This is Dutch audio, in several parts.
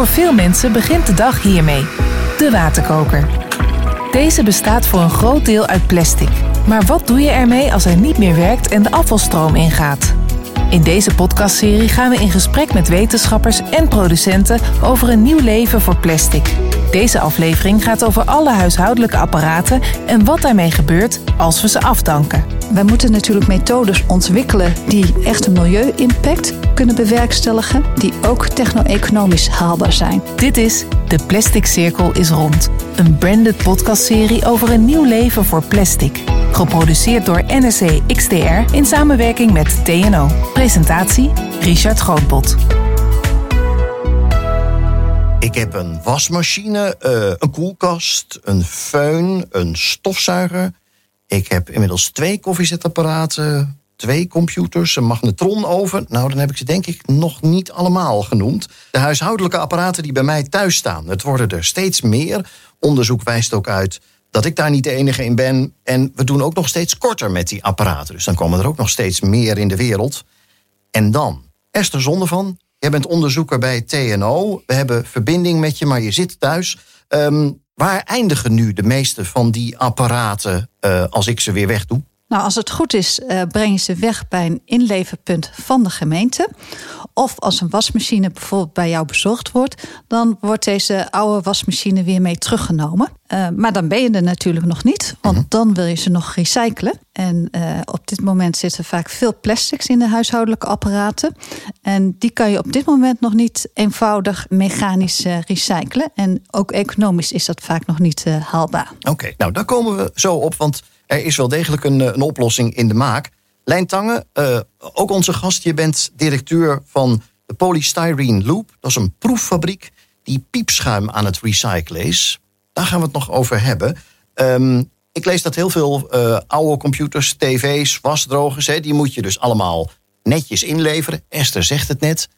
Voor veel mensen begint de dag hiermee. De waterkoker. Deze bestaat voor een groot deel uit plastic. Maar wat doe je ermee als hij niet meer werkt en de afvalstroom ingaat? In deze podcastserie gaan we in gesprek met wetenschappers en producenten over een nieuw leven voor plastic. Deze aflevering gaat over alle huishoudelijke apparaten en wat daarmee gebeurt als we ze afdanken. Wij moeten natuurlijk methodes ontwikkelen die echt een milieu-impact kunnen bewerkstelligen, die ook techno-economisch haalbaar zijn. Dit is De Plastic Cirkel is Rond, een branded podcastserie over een nieuw leven voor plastic. Geproduceerd door NSC XDR in samenwerking met TNO. Presentatie Richard Grootbot. Ik heb een wasmachine, uh, een koelkast, een föhn, een stofzuiger. Ik heb inmiddels twee koffiezetapparaten, twee computers, een magnetronoven. Nou, dan heb ik ze denk ik nog niet allemaal genoemd. De huishoudelijke apparaten die bij mij thuis staan. Het worden er steeds meer. Onderzoek wijst ook uit dat ik daar niet de enige in ben. En we doen ook nog steeds korter met die apparaten. Dus dan komen er ook nog steeds meer in de wereld. En dan, Esther Zondervan, jij bent onderzoeker bij TNO. We hebben verbinding met je, maar je zit thuis. Um, waar eindigen nu de meeste van die apparaten uh, als ik ze weer wegdoe? Nou, als het goed is, uh, breng je ze weg bij een inleverpunt van de gemeente. Of als een wasmachine bijvoorbeeld bij jou bezorgd wordt, dan wordt deze oude wasmachine weer mee teruggenomen. Uh, maar dan ben je er natuurlijk nog niet, want -hmm. dan wil je ze nog recyclen. En uh, op dit moment zitten vaak veel plastics in de huishoudelijke apparaten. En die kan je op dit moment nog niet eenvoudig mechanisch recyclen. En ook economisch is dat vaak nog niet haalbaar. Oké, okay, nou daar komen we zo op, want er is wel degelijk een, een oplossing in de maak. Lijn Tange, uh, ook onze gast. Je bent directeur van de Polystyrene Loop. Dat is een proeffabriek die piepschuim aan het recyclen is. Daar gaan we het nog over hebben. Um, ik lees dat heel veel uh, oude computers, tv's, wasdrogers... Hè, die moet je dus allemaal netjes inleveren. Esther zegt het net.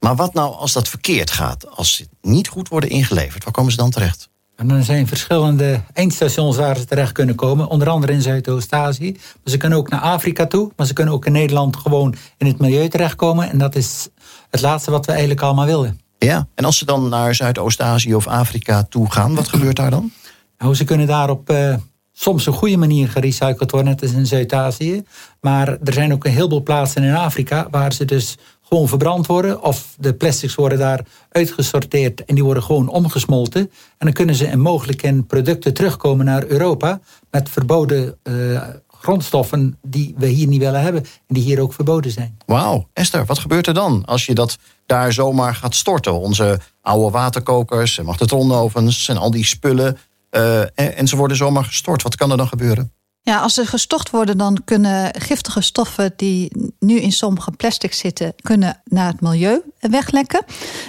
Maar wat nou als dat verkeerd gaat? Als ze niet goed worden ingeleverd, waar komen ze dan terecht? En dan zijn verschillende eindstations waar ze terecht kunnen komen. Onder andere in Zuidoost-Azië. Maar ze kunnen ook naar Afrika toe. Maar ze kunnen ook in Nederland gewoon in het milieu terechtkomen. En dat is het laatste wat we eigenlijk allemaal willen. Ja, en als ze dan naar Zuidoost-Azië of Afrika toe gaan, wat gebeurt daar dan? Nou, ze kunnen daar op uh, soms een goede manier gerecycled worden, net als in Zuid-Azië. Maar er zijn ook een heleboel plaatsen in Afrika waar ze dus gewoon verbrand worden. Of de plastics worden daar uitgesorteerd en die worden gewoon omgesmolten. En dan kunnen ze in mogelijk in producten terugkomen naar Europa met verboden uh, grondstoffen die we hier niet willen hebben en die hier ook verboden zijn. Wauw, Esther, wat gebeurt er dan als je dat daar zomaar gaat storten? Onze oude waterkokers en magnetronovens en al die spullen. En, en ze worden zomaar gestort. Wat kan er dan gebeuren? Ja, als ze gestocht worden, dan kunnen giftige stoffen die nu in sommige plastics zitten, kunnen naar het milieu weglekken.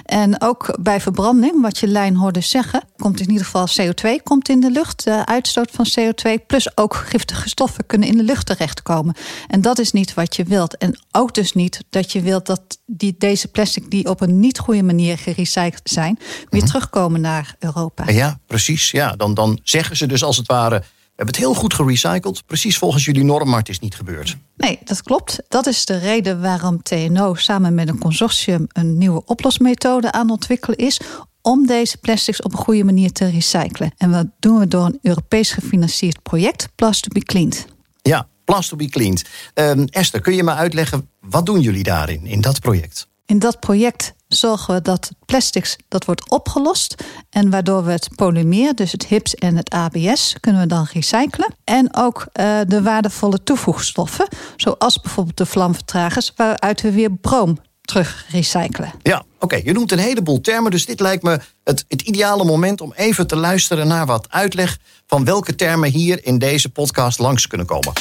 En ook bij verbranding, wat je lijn hoorde zeggen, komt in ieder geval CO2 komt in de lucht, de uitstoot van CO2, plus ook giftige stoffen kunnen in de lucht terechtkomen. En dat is niet wat je wilt. En ook dus niet dat je wilt dat die, deze plastic die op een niet goede manier gerecycled zijn, weer mm. terugkomen naar Europa. Ja, precies. Ja, dan, dan zeggen ze dus als het ware we hebben het heel goed gerecycled, precies volgens jullie norm, maar het is niet gebeurd. Nee, dat klopt. Dat is de reden waarom TNO samen met een consortium een nieuwe oplosmethode aan ontwikkelen is om deze plastics op een goede manier te recyclen. En dat doen we door een Europees gefinancierd project, Plus to be Cleaned. Ja, Plus to be Cleaned. Um, Esther, kun je me uitleggen, wat doen jullie daarin, in dat project? In dat project zorgen we dat plastics dat wordt opgelost. En waardoor we het polymeer, dus het HIPS en het ABS, kunnen we dan recyclen. En ook uh, de waardevolle toevoegstoffen, zoals bijvoorbeeld de vlamvertragers, waaruit we weer broom terug recyclen. Ja, oké. Okay. Je noemt een heleboel termen, dus dit lijkt me het, het ideale moment om even te luisteren naar wat uitleg van welke termen hier in deze podcast langs kunnen komen.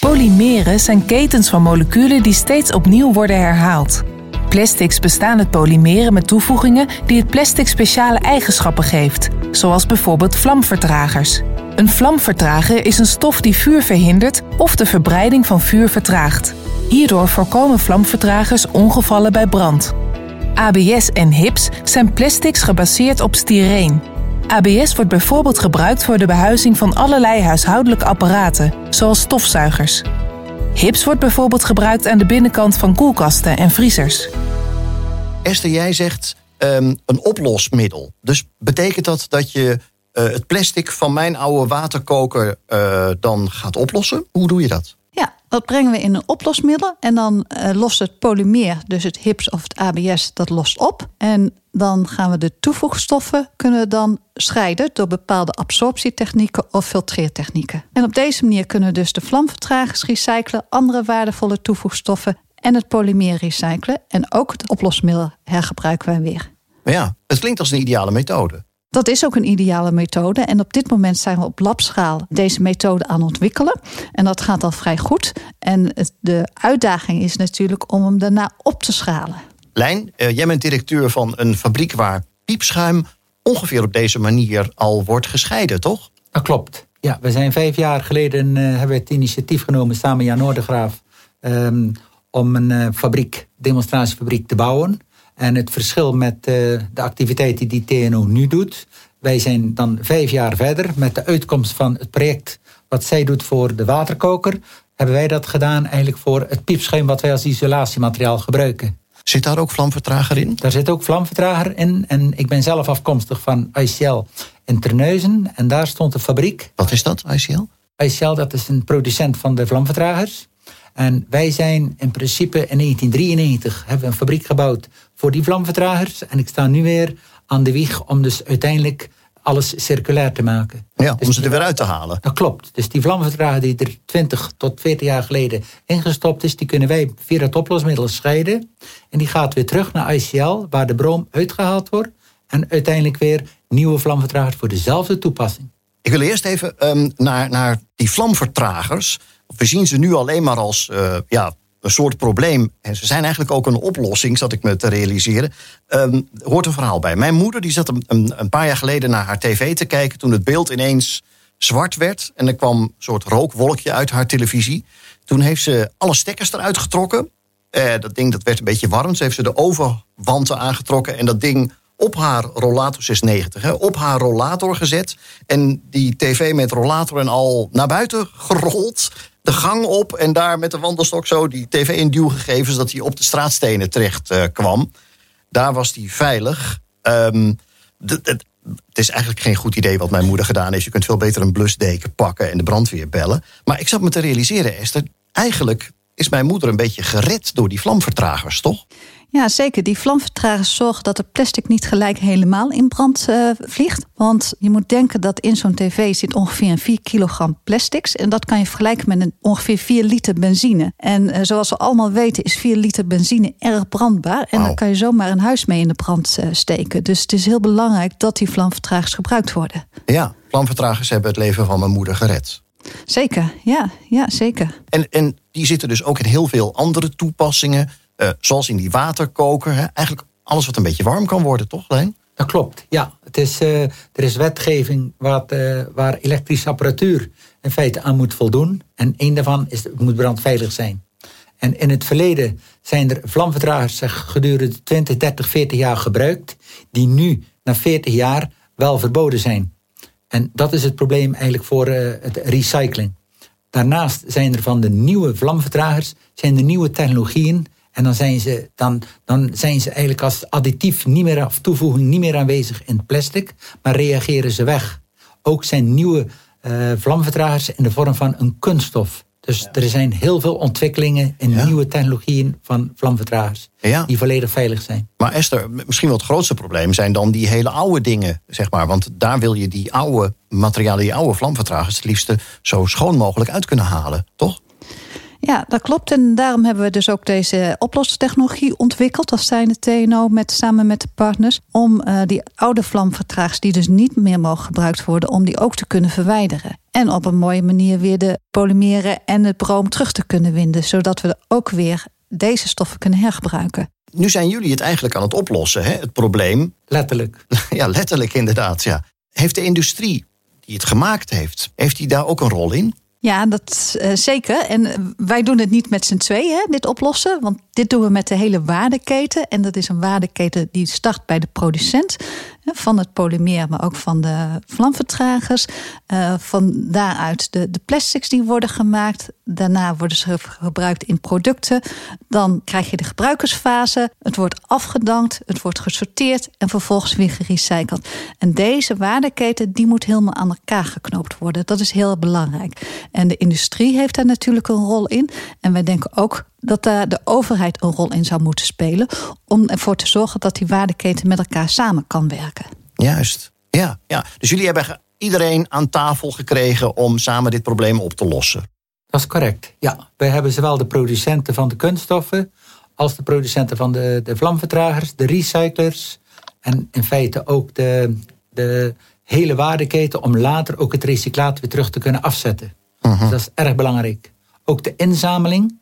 Polymeren zijn ketens van moleculen die steeds opnieuw worden herhaald. Plastics bestaan uit polymeren met toevoegingen die het plastic speciale eigenschappen geeft, zoals bijvoorbeeld vlamvertragers. Een vlamvertrager is een stof die vuur verhindert of de verbreiding van vuur vertraagt. Hierdoor voorkomen vlamvertragers ongevallen bij brand. ABS en HIPS zijn plastics gebaseerd op styreen. ABS wordt bijvoorbeeld gebruikt voor de behuizing van allerlei huishoudelijke apparaten, zoals stofzuigers. Hips wordt bijvoorbeeld gebruikt aan de binnenkant van koelkasten en vriezers. Esther, jij zegt ehm, een oplosmiddel. Dus betekent dat dat je eh, het plastic van mijn oude waterkoker uh, dan gaat oplossen? Hoe doe je dat? Dat brengen we in een oplosmiddel. En dan uh, lost het polymeer, dus het HIPS of het ABS, dat lost op. En dan gaan we de toevoegstoffen kunnen dan scheiden door bepaalde absorptietechnieken of filtreertechnieken. En op deze manier kunnen we dus de vlamvertragers recyclen, andere waardevolle toevoegstoffen en het polymeer recyclen. En ook het oplosmiddel hergebruiken wij weer. Ja, het klinkt als een ideale methode. Dat is ook een ideale methode. En op dit moment zijn we op labschaal deze methode aan ontwikkelen. En dat gaat al vrij goed. En de uitdaging is natuurlijk om hem daarna op te schalen. Lijn, uh, jij bent directeur van een fabriek waar piepschuim ongeveer op deze manier al wordt gescheiden, toch? Dat klopt. Ja, we zijn vijf jaar geleden uh, hebben we het initiatief genomen samen met Jan Noordegraaf um, om een uh, fabriek, demonstratiefabriek te bouwen. En het verschil met uh, de activiteiten die TNO nu doet. Wij zijn dan vijf jaar verder met de uitkomst van het project wat zij doet voor de waterkoker. Hebben wij dat gedaan eigenlijk voor het piepschuim wat wij als isolatiemateriaal gebruiken. Zit daar ook vlamvertrager in? Daar zit ook vlamvertrager in. En ik ben zelf afkomstig van ICL in Terneuzen. En daar stond de fabriek. Wat is dat, ICL? ICL, dat is een producent van de vlamvertragers. En wij zijn in principe in 1993 hebben we een fabriek gebouwd voor die vlamvertragers. En ik sta nu weer aan de wieg om dus uiteindelijk alles circulair te maken. Ja, dus om ze er weer uit te halen. Dat klopt. Dus die vlamvertrager die er 20 tot 40 jaar geleden ingestopt is, die kunnen wij via het oplosmiddel scheiden. En die gaat weer terug naar ICL, waar de brom uitgehaald wordt. En uiteindelijk weer nieuwe vlamvertragers voor dezelfde toepassing. Ik wil eerst even um, naar, naar die vlamvertragers. We zien ze nu alleen maar als uh, ja, een soort probleem. En ze zijn eigenlijk ook een oplossing, zat ik me te realiseren. Um, hoort een verhaal bij. Mijn moeder die zat een, een, paar jaar geleden naar haar tv te kijken... toen het beeld ineens zwart werd. En er kwam een soort rookwolkje uit haar televisie. Toen heeft ze alle stekkers eruit getrokken. Uh, dat ding dat werd een beetje warm. Ze heeft ze de overwanten aangetrokken... en dat ding op haar rollator 690, hè, op haar rollator gezet. En die tv met rollator en al naar buiten gerold de gang op en daar met de wandelstok zo die tv in duw gegeven... zodat hij op de straatstenen terecht uh, kwam. Daar was hij veilig. Um, het is eigenlijk geen goed idee wat mijn moeder gedaan heeft. Je kunt veel beter een blusdeken pakken en de brandweer bellen. Maar ik zat me te realiseren, Esther... eigenlijk is mijn moeder een beetje gered door die vlamvertragers, toch? Ja, zeker. Die vlamvertragers zorgen dat het plastic niet gelijk helemaal in brand uh, vliegt. Want je moet denken dat in zo'n tv zit ongeveer een 4 kilogram plastics. En dat kan je vergelijken met een ongeveer 4 liter benzine. En uh, zoals we allemaal weten is 4 liter benzine erg brandbaar. En wow. dan kan je zomaar een huis mee in de brand uh, steken. Dus het is heel belangrijk dat die vlamvertragers gebruikt worden. Ja, vlamvertragers hebben het leven van mijn moeder gered. Zeker, ja, ja zeker. En, en die zitten dus ook in heel veel andere toepassingen... Uh, zoals in die waterkoker. Hè? Eigenlijk alles wat een beetje warm kan worden, toch, Leen? Dat klopt, ja. Het is, uh, er is wetgeving wat, uh, waar elektrische apparatuur in feite aan moet voldoen. En één daarvan is, het moet brandveilig zijn. En in het verleden zijn er vlamvertragers gedurende 20, 30, 40 jaar gebruikt... die nu, na 40 jaar, wel verboden zijn. En dat is het probleem eigenlijk voor het recycling. Daarnaast zijn er van de nieuwe vlamvertragers... zijn er nieuwe technologieën en dan zijn ze, dan, dan zijn ze eigenlijk als additief niet meer, of toevoeging niet meer aanwezig in het plastic, maar reageren ze weg. Ook zijn nieuwe uh, vlamvertragers in de vorm van een kunststof. Dus ja. er zijn heel veel ontwikkelingen in ja. nieuwe technologieën van vlamvertragers. Ja. Die volledig veilig zijn. Maar Esther, misschien wel het grootste probleem zijn dan die hele oude dingen, zeg maar. Want daar wil je die oude materialen, die oude vlamvertragers, het liefste zo schoon mogelijk uit kunnen halen, toch? Ja, dat klopt. En daarom hebben we dus ook deze oplossingstechnologie ontwikkeld als zijnde TNO met, samen met de partners. Om uh, die oude vlamvertragers die dus niet meer mogen gebruikt worden, om die ook te kunnen verwijderen. En op een mooie manier weer de polymeren en het broom terug te kunnen winden. Zodat we ook weer deze stoffen kunnen hergebruiken. Nu zijn jullie het eigenlijk aan het oplossen, hè? het probleem. Letterlijk. Ja, letterlijk inderdaad. Ja. Heeft de industrie die het gemaakt heeft, heeft die daar ook een rol in? Ja, dat uh, zeker. En wij doen het niet met z'n tweeën, dit oplossen. Want dit doen we met de hele waardeketen. En dat is een waardeketen die start bij de producent. Van het polymeer, maar ook van de vlamvertragers. Uh, van daaruit de, de plastics die worden gemaakt. Daarna worden ze gebruikt in producten. Dan krijg je de gebruikersfase. Het wordt afgedankt, het wordt gesorteerd en vervolgens weer gerecycled. En deze waardeketen die moet helemaal aan elkaar geknoopt worden. Dat is heel belangrijk. En de industrie heeft daar natuurlijk een rol in. En wij denken ook dat daar de overheid een rol in zou moeten spelen. Om ervoor te zorgen dat die waardeketen met elkaar samen kan werken. Juist. Ja, ja. Dus jullie hebben iedereen aan tafel gekregen om samen dit probleem op te lossen. Dat is correct. Ja, wij hebben zowel de producenten van de kunststoffen als de producenten van de, de vlamvertragers, de recyclers en in feite ook de, de hele waardeketen om later ook het recyclaat weer terug te kunnen afzetten. Mhm. dus dat is erg belangrijk. Ook de inzameling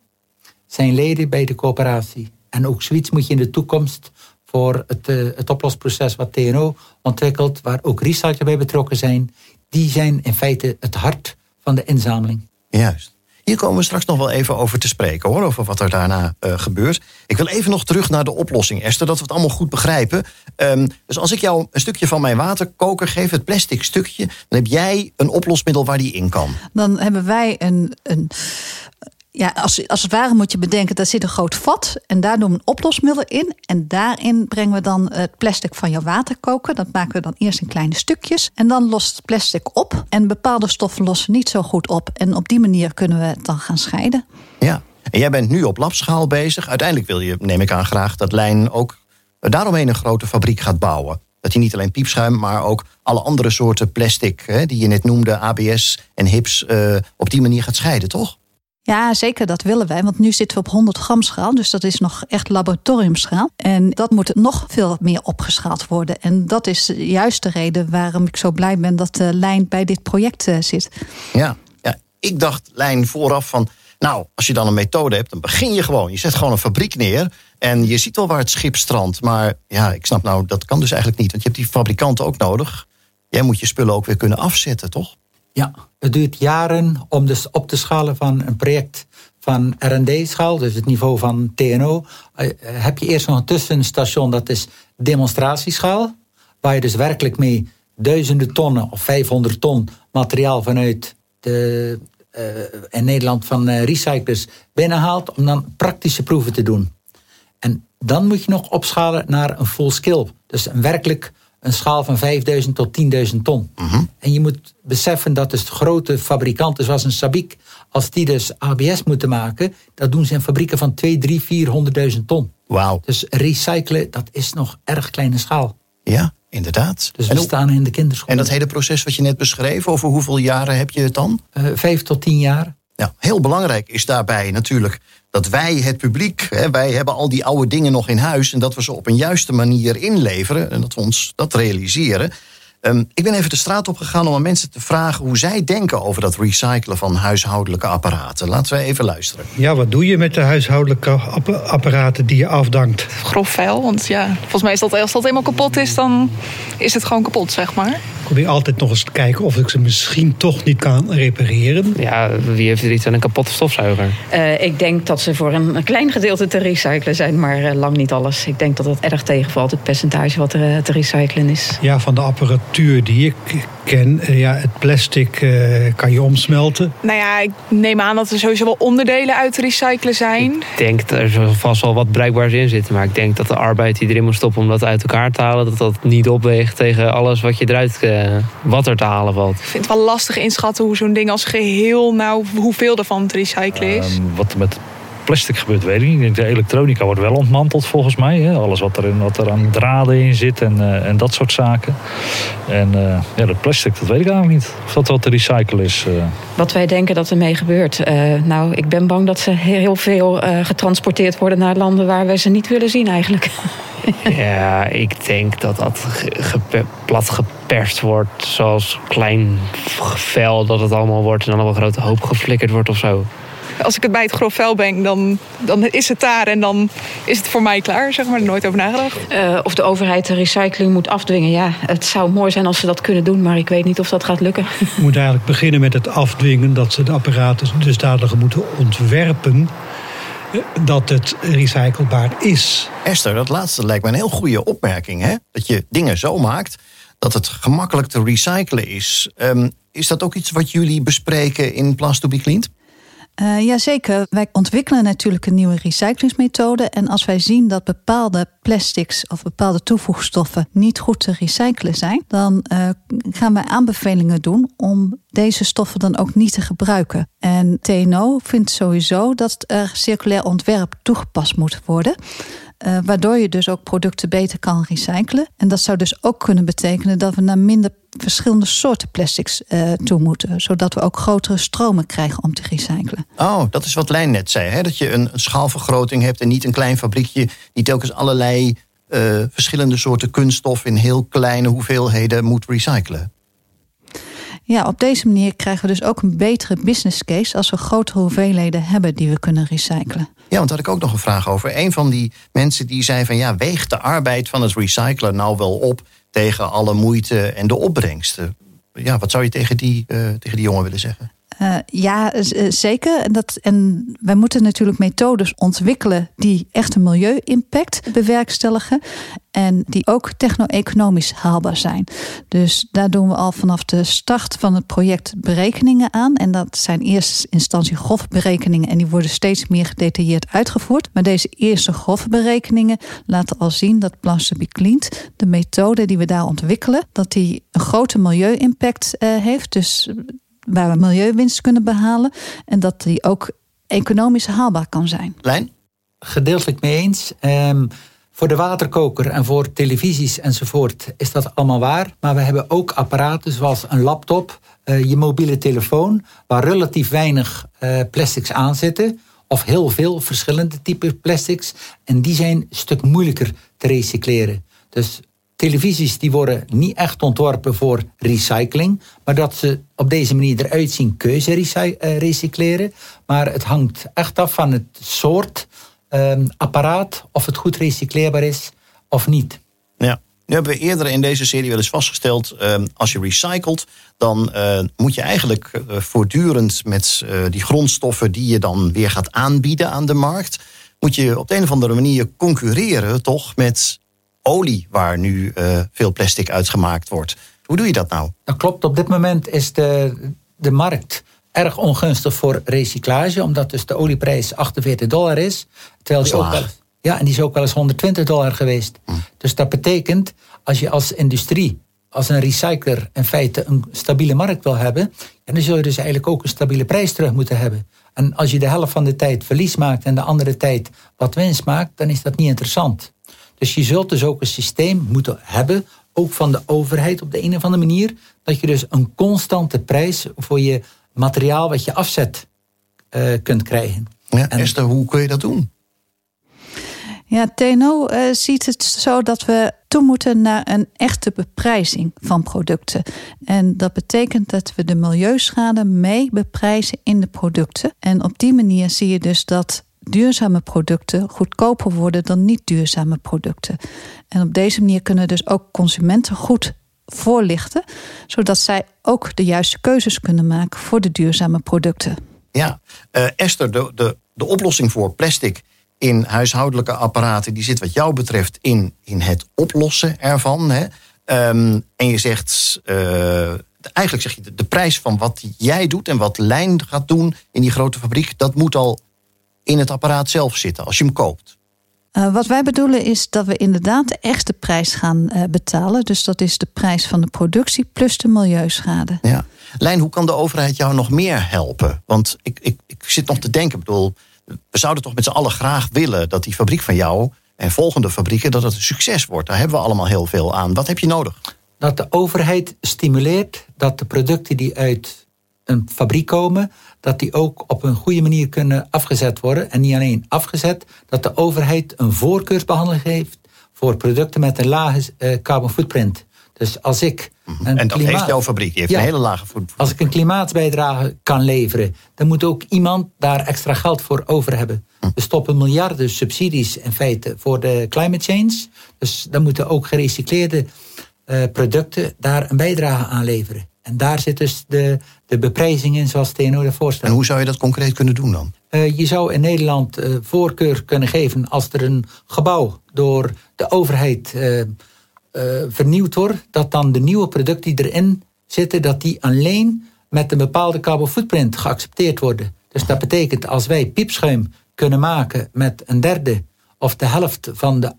zijn leden bij de coöperatie. En ook zoiets moet je in de toekomst voor het, uh, het oplosproces wat TNO ontwikkelt, waar ook recyclers bij betrokken zijn, die zijn in feite het hart van de inzameling. Juist. Hier komen we straks nog wel even over te spreken, hoor, over wat er daarna uh, gebeurt. Ik wil even nog terug naar de oplossing, Esther, dat we het allemaal goed begrijpen. Um, dus als ik jou een stukje van mijn waterkoker geef, het plastic stukje, dan heb jij een oplosmiddel waar die in kan. Dan hebben wij een, een ja, als, als het ware moet je bedenken, daar zit een groot vat. En daar doen we een oplosmiddel in. En daarin brengen we dan het plastic van jouw waterkoker. Dat maken we dan eerst in kleine stukjes. En dan lost het plastic op. En bepaalde stoffen lossen niet zo goed op. En op die manier kunnen we het dan gaan scheiden. Ja, en jij bent nu op labschaal bezig. Uiteindelijk wil je, neem ik aan, graag dat Lijn ook daaromheen een grote fabriek gaat bouwen. Dat hij niet alleen piepschuim, maar ook alle andere soorten plastic... Hè, die je net noemde, ABS en HIPS, uh, op die manier gaat scheiden, toch? Ja, zeker, dat willen wij. Want nu zitten we op 100 gram schaal. Dus dat is nog echt laboratoriumschaal. En dat moet nog veel meer opgeschaald worden. En dat is juist de reden waarom ik zo blij ben dat de lijn bij dit project eh, zit. Ja, ja, ik dacht lijn vooraf van. Nou, als je dan een methode hebt, dan begin je gewoon. Je zet gewoon een fabriek neer en je ziet wel waar het schip strandt. Maar ja, ik snap nou, dat kan dus eigenlijk niet. Want je hebt die fabrikanten ook nodig. Jij moet je spullen ook weer kunnen afzetten, toch? Ja, het duurt jaren om dus op te schalen van een project van R&D-schaal, dus het niveau van TNO. Eh, heb je eerst nog een tussenstation, dat is demonstratieschaal, waar je dus werkelijk mee duizenden tonnen of 500 ton materiaal vanuit de, uh, in Nederland van uh, recyclers binnenhaalt, om dan praktische proeven te doen. En dan moet je nog opschalen naar een full skill. Dus een werkelijk een schaal van 5000 tot 10.000 ton. Mhm. En je moet beseffen dat dus grote fabrikanten zoals een Sabic, als die dus ABS moeten maken, dat doen ze in fabrieken van 2, 3, 400.000 ton. Wauw. Dus recyclen, dat is nog erg kleine schaal. Ja, inderdaad. Dus we staan in de kinderschool. En dat hele proces wat je net beschreef, over hoeveel jaren heb je het dan? Uh, vijf tot tien jaar. Ja, heel belangrijk is daarbij natuurlijk dat wij, het publiek, hè, wij hebben al die oude dingen nog in huis en dat we ze op een juiste manier inleveren en dat we ons dat realiseren. Um, ik ben even de straat op gegaan om aan mensen te vragen hoe zij denken over dat recyclen van huishoudelijke apparaten. Laten we even luisteren. Ja, wat doe je met de huishoudelijke apparaten die je afdankt? Grof vuil, want ja, volgens mij is dat als dat eenmaal kapot is, dan is het gewoon kapot, zeg maar probeer altijd nog eens te kijken of ik ze misschien toch niet kan repareren. Ja, wie heeft er iets aan een kapotte stofzuiger? Uh, ik denk dat ze voor een klein gedeelte te recyclen zijn, maar uh, lang niet alles. Ik denk dat het erg tegenvalt, het percentage wat er uh, te recyclen is. Ja, van de apparatuur die ik ken, ja, het plastic kan je omsmelten. Nou ja, ik neem aan dat er sowieso wel onderdelen uit te recyclen zijn. Ik denk dat er vast wel wat bruikbaars in zit. Maar ik denk dat de arbeid die erin moet stoppen om dat uit elkaar te halen, dat dat niet opweegt tegen alles wat je eruit uh, wat er te halen valt. Ik vind het wel lastig inschatten hoe zo'n ding als geheel, nou, hoeveel ervan te recyclen is. Uh, wat met plastic gebeurt, weet ik niet. Ik denk de elektronica wordt wel ontmanteld volgens mij. Hè? Alles wat er, in, wat er aan draden in zit en, uh, en dat soort zaken. En uh, ja, dat plastic, dat weet ik eigenlijk niet. Of dat wat te recyclen is. Uh. Wat wij denken dat ermee gebeurt. nou, ik ben bang dat ze heel veel getransporteerd worden naar landen waar wij ze niet willen zien eigenlijk. ja, ik denk dat dat plat geperst wordt. Zoals klein vel dat het allemaal wordt. En dan op een grote hoop geflikkerd wordt of zo. Als ik het bij het grof vel ben, dan, dan is het daar en dan is het voor mij klaar, zeg maar. Er nooit over nagedacht. Uh, of de overheid de recycling moet afdwingen. Ja, het zou mooi zijn als ze dat kunnen doen, maar ik weet niet of dat gaat lukken. Je moet eigenlijk beginnen met het afdwingen dat ze de apparaten dus dadelijk moeten ontwerpen dat het recyclebaar is. Esther, dat laatste lijkt me een heel goede opmerking. Hè? Dat je dingen zo maakt dat het gemakkelijk te recyclen is. Um, is dat ook iets wat jullie bespreken in Plans to be Cleaned? Uh, Jazeker, wij ontwikkelen natuurlijk een nieuwe recyclingsmethode. En als wij zien dat bepaalde plastics of bepaalde toevoegstoffen niet goed te recyclen zijn, dan uh, gaan wij aanbevelingen doen om deze stoffen dan ook niet te gebruiken. En TNO vindt sowieso dat er circulair ontwerp toegepast moet worden. Uh, waardoor je dus ook producten beter kan recyclen. En dat zou dus ook kunnen betekenen dat we naar minder verschillende soorten plastics uh, toe moeten. Zodat we ook grotere stromen krijgen om te recyclen. Oh, dat is wat Lijn net zei. Hè? Dat je een, schaalvergroting hebt en niet een klein fabriekje die telkens allerlei uh, verschillende soorten kunststof in heel kleine hoeveelheden moet recyclen. Ja, op deze manier krijgen we dus ook een betere business case als we grotere hoeveelheden hebben die we kunnen recyclen. Ja, want daar had ik ook nog een vraag over. Een van die mensen die zei van ja, weegt de arbeid van het recyclen nou wel op tegen alle moeite en de opbrengsten? Ja, wat zou je tegen die, uh, tegen die jongen willen zeggen? Uh, ja, zeker. En, dat, en wij moeten natuurlijk methodes ontwikkelen die echt een milieu-impact bewerkstelligen. En die ook techno-economisch haalbaar zijn. Dus daar doen we al vanaf de start van het project berekeningen aan. En dat zijn eerste instantie grofberekeningen. En die worden steeds meer gedetailleerd uitgevoerd. Maar deze eerste grofberekeningen laten al zien dat be cleaned, de methode die we daar ontwikkelen, dat die een grote milieu-impact uh, heeft. Dus waar we milieuwinst kunnen behalen. En dat die ook economisch haalbaar kan zijn. Lijn? Gedeeltelijk mee eens. Um, voor de waterkoker en voor televisies enzovoort is dat allemaal waar. Maar we hebben ook apparaten zoals een laptop, uh, je mobiele telefoon, waar relatief weinig uh, plastics aan zitten. Of heel veel verschillende typen plastics. En die zijn een stuk moeilijker te recycleren. Dus televisies die worden niet echt ontworpen voor recycling, maar dat ze op deze manier eruit zien keuze eh, recycleren. Maar het hangt echt af van het soort um, apparaat, of het goed recycleerbaar is of niet. Ja. Nu hebben we eerder in deze serie wel eens vastgesteld, uh, als je recycelt, dan uh, moet je eigenlijk uh, voortdurend met die grondstoffen die je dan weer gaat aanbieden aan de markt, moet je op de een of andere manier concurreren toch met olie waar nu uh, veel plastic uitgemaakt wordt. Hoe doe je dat nou? Dat klopt. Op dit moment is de, de markt erg ongunstig voor recyclage, omdat dus de olieprijs 48 dollar is. Terwijl die ook wel, ja, en die is ook wel eens 120 dollar geweest. Hm. Dus dat betekent, als je als industrie, als een recycler in feite een stabiele markt wil hebben, en dan zul je dus eigenlijk ook een stabiele prijs terug moeten hebben. En als je de helft van de tijd verlies maakt en de andere tijd wat winst maakt, dan is dat niet interessant. Dus je zult dus ook een systeem moeten hebben, ook van de overheid op de een of andere manier, dat je dus een constante prijs voor je materiaal wat je afzet uh, kunt krijgen. Ja, en, Esther, hoe kun je dat doen? Ja, TNO uh, ziet het zo dat we toe moeten naar een echte beprijzing van producten. En dat betekent dat we de milieuschade mee beprijzen in de producten. En op die manier zie je dus dat duurzame producten goedkoper worden dan niet duurzame producten. En op deze manier kunnen dus ook consumenten goed voorlichten, zodat zij ook de juiste keuzes kunnen maken voor de duurzame producten. Ja, uh, Esther, de, de, de oplossing voor plastic in huishoudelijke apparaten, die zit wat jou betreft in, in het oplossen ervan. Hè? Um, en je zegt, uh, eigenlijk zeg je, de, de prijs van wat jij doet en wat Lijn gaat doen in die grote fabriek, dat moet al in het apparaat zelf zitten als je hem koopt. Uh, wat wij bedoelen is dat we inderdaad de echte prijs gaan uh, betalen. Dus dat is de prijs van de productie plus de milieuschade. Ja. Lijn, hoe kan de overheid jou nog meer helpen? Want ik, ik, ik zit nog te denken, ik bedoel, we zouden toch met z'n allen graag willen dat die fabriek van jou en volgende fabrieken, dat het een succes wordt. Daar hebben we allemaal heel veel aan. Wat heb je nodig? Dat de overheid stimuleert dat de producten die uit een fabriek komen, dat die ook op een goede manier kunnen afgezet worden. En niet alleen afgezet, dat de overheid een voorkeursbehandeling heeft voor producten met een lage uh, carbon footprint. Dus als ik. Mhm. en dat heeft jouw fabriek, die heeft een hele lage footprint. Als ik een klimaatbijdrage kan leveren, dan moet ook iemand daar extra geld voor over hebben. Mhm. We stoppen miljarden subsidies in feite voor de climate change. Dus dan moeten ook gerecycleerde uh, producten daar een bijdrage aan leveren. En daar zit dus de, de beprijzing in zoals TNO ervoor staat. En hoe zou je dat concreet kunnen doen dan? Uh, je zou in Nederland uh, voorkeur kunnen geven als er een gebouw door de overheid uh, vernieuwd wordt, dat dan de nieuwe producten die erin zitten, dat die alleen met een bepaalde carbon footprint geaccepteerd worden. Dus dat betekent als wij piepschuim kunnen maken met een derde of de helft van, de,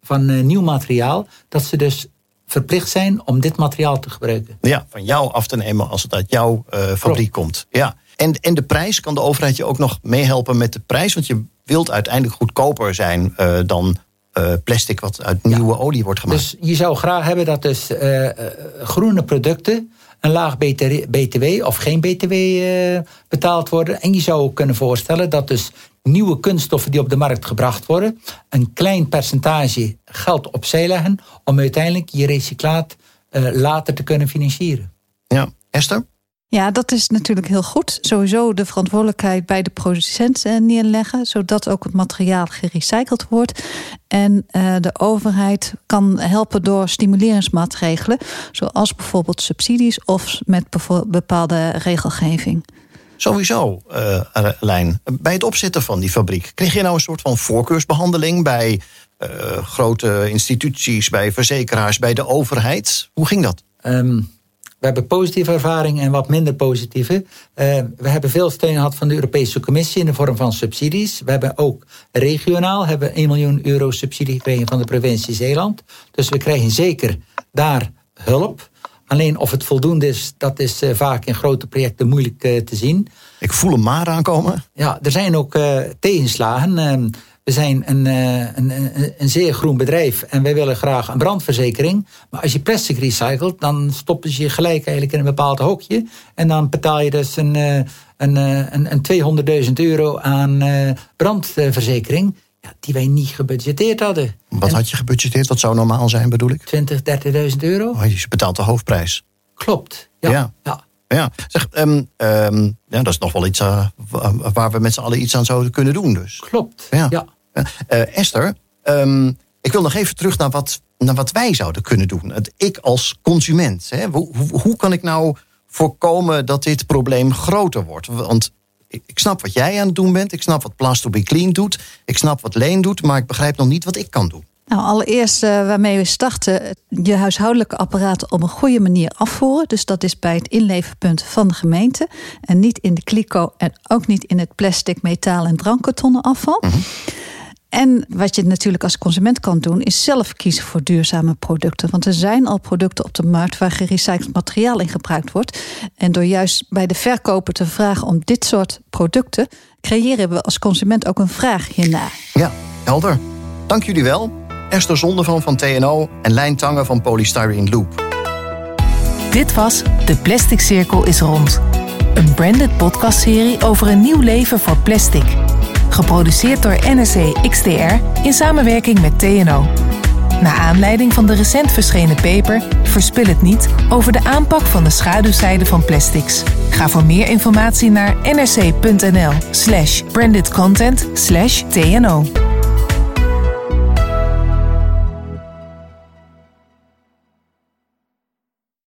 van nieuw materiaal, dat ze dus verplicht zijn om dit materiaal te gebruiken. Ja, van jou af te nemen als het uit jouw uh, fabriek komt. Ja. En, en de prijs, kan de overheid je ook nog meehelpen met de prijs? Want je wilt uiteindelijk goedkoper zijn uh, dan uh, plastic wat uit nieuwe ja. olie wordt gemaakt. Dus je zou graag hebben dat dus groene producten een laag BTW of geen BTW betaald worden. En je zou kunnen voorstellen dat dus nieuwe kunststoffen die op de markt gebracht worden, een klein percentage geld opzij leggen om uiteindelijk je recyclaat uh, later te kunnen financieren. Ja, Esther? Ja, dat is natuurlijk heel goed. Sowieso de verantwoordelijkheid bij de producent uh, neerleggen, zodat ook het materiaal gerecycled wordt. En uh, de overheid kan helpen door stimuleringsmaatregelen, zoals bijvoorbeeld subsidies of met bepaalde regelgeving. Sowieso, uh, Lijn. Bij het opzetten van die fabriek, kreeg je nou een soort van voorkeursbehandeling bij uh, grote instituties, bij verzekeraars, bij de overheid? Hoe ging dat? Um, we hebben positieve ervaringen en wat minder positieve. Uh, we hebben veel steun gehad van de Europese Commissie in de vorm van subsidies. We hebben ook regionaal hebben 1 miljoen euro subsidie gekregen van de provincie Zeeland. Dus we krijgen zeker daar hulp. Alleen of het voldoende is, dat is uh, vaak in grote projecten moeilijk uh, te zien. Ik voel hem maar aankomen. Ja, er zijn ook tegenslagen. Ehm, we zijn een, een, een, een, zeer groen bedrijf en wij willen graag een brandverzekering. Maar als je plastic recycelt, dan stoppen ze je gelijk eigenlijk in een bepaald hokje. En dan betaal je dus een, een, een, een 200.000 euro aan brandverzekering ja, die wij niet gebudgeteerd hadden. Wat en, had je gebudgeteerd? Wat zou normaal zijn, bedoel ik? 20, 30.000 euro. Oh, je betaalt de hoofdprijs. Klopt, ja. ja. ja. ja. Zeg, um, um, ja, dat is nog wel iets uh, waar we met z'n allen iets aan zouden kunnen doen. Dus. Klopt, ja. ja. Uh, Esther, um, ik wil nog even terug naar wat, naar wat wij zouden kunnen doen. Het, ik als consument. Hè, hoe, hoe, hoe kan ik nou voorkomen dat dit probleem groter wordt? Want ik snap wat jij aan het doen bent. Ik snap wat Plaster Be Clean doet. Ik snap wat Leen doet. Maar ik begrijp nog niet wat ik kan doen. Nou, allereerst uh, waarmee we starten, je huishoudelijke apparaten op een goede manier afvoeren. Dus dat is bij het inleverpunt van de gemeente. En niet in de kliko en ook niet in het plastic, metaal en drankkartonnen afval. Mm -hmm. En wat je natuurlijk als consument kan doen, is zelf kiezen voor duurzame producten. Want er zijn al producten op de markt waar gerecycled materiaal in gebruikt wordt. En door juist bij de verkoper te vragen om dit soort producten, creëren we als consument ook een vraag hiernaar. Ja, helder. Dank jullie wel. Esther Zondervan van TNO en Lijn Tangen van Polystyrene Loop. Dit was De Plastic Cirkel is rond. Een branded podcastserie over een nieuw leven voor plastic. Geproduceerd door NRC XDR in samenwerking met TNO. Naar aanleiding van de recent verschenen paper Verspil het niet over de aanpak van de schaduwzijde van plastics. Ga voor meer informatie naar nrc.nl/slash brandedcontent/tno.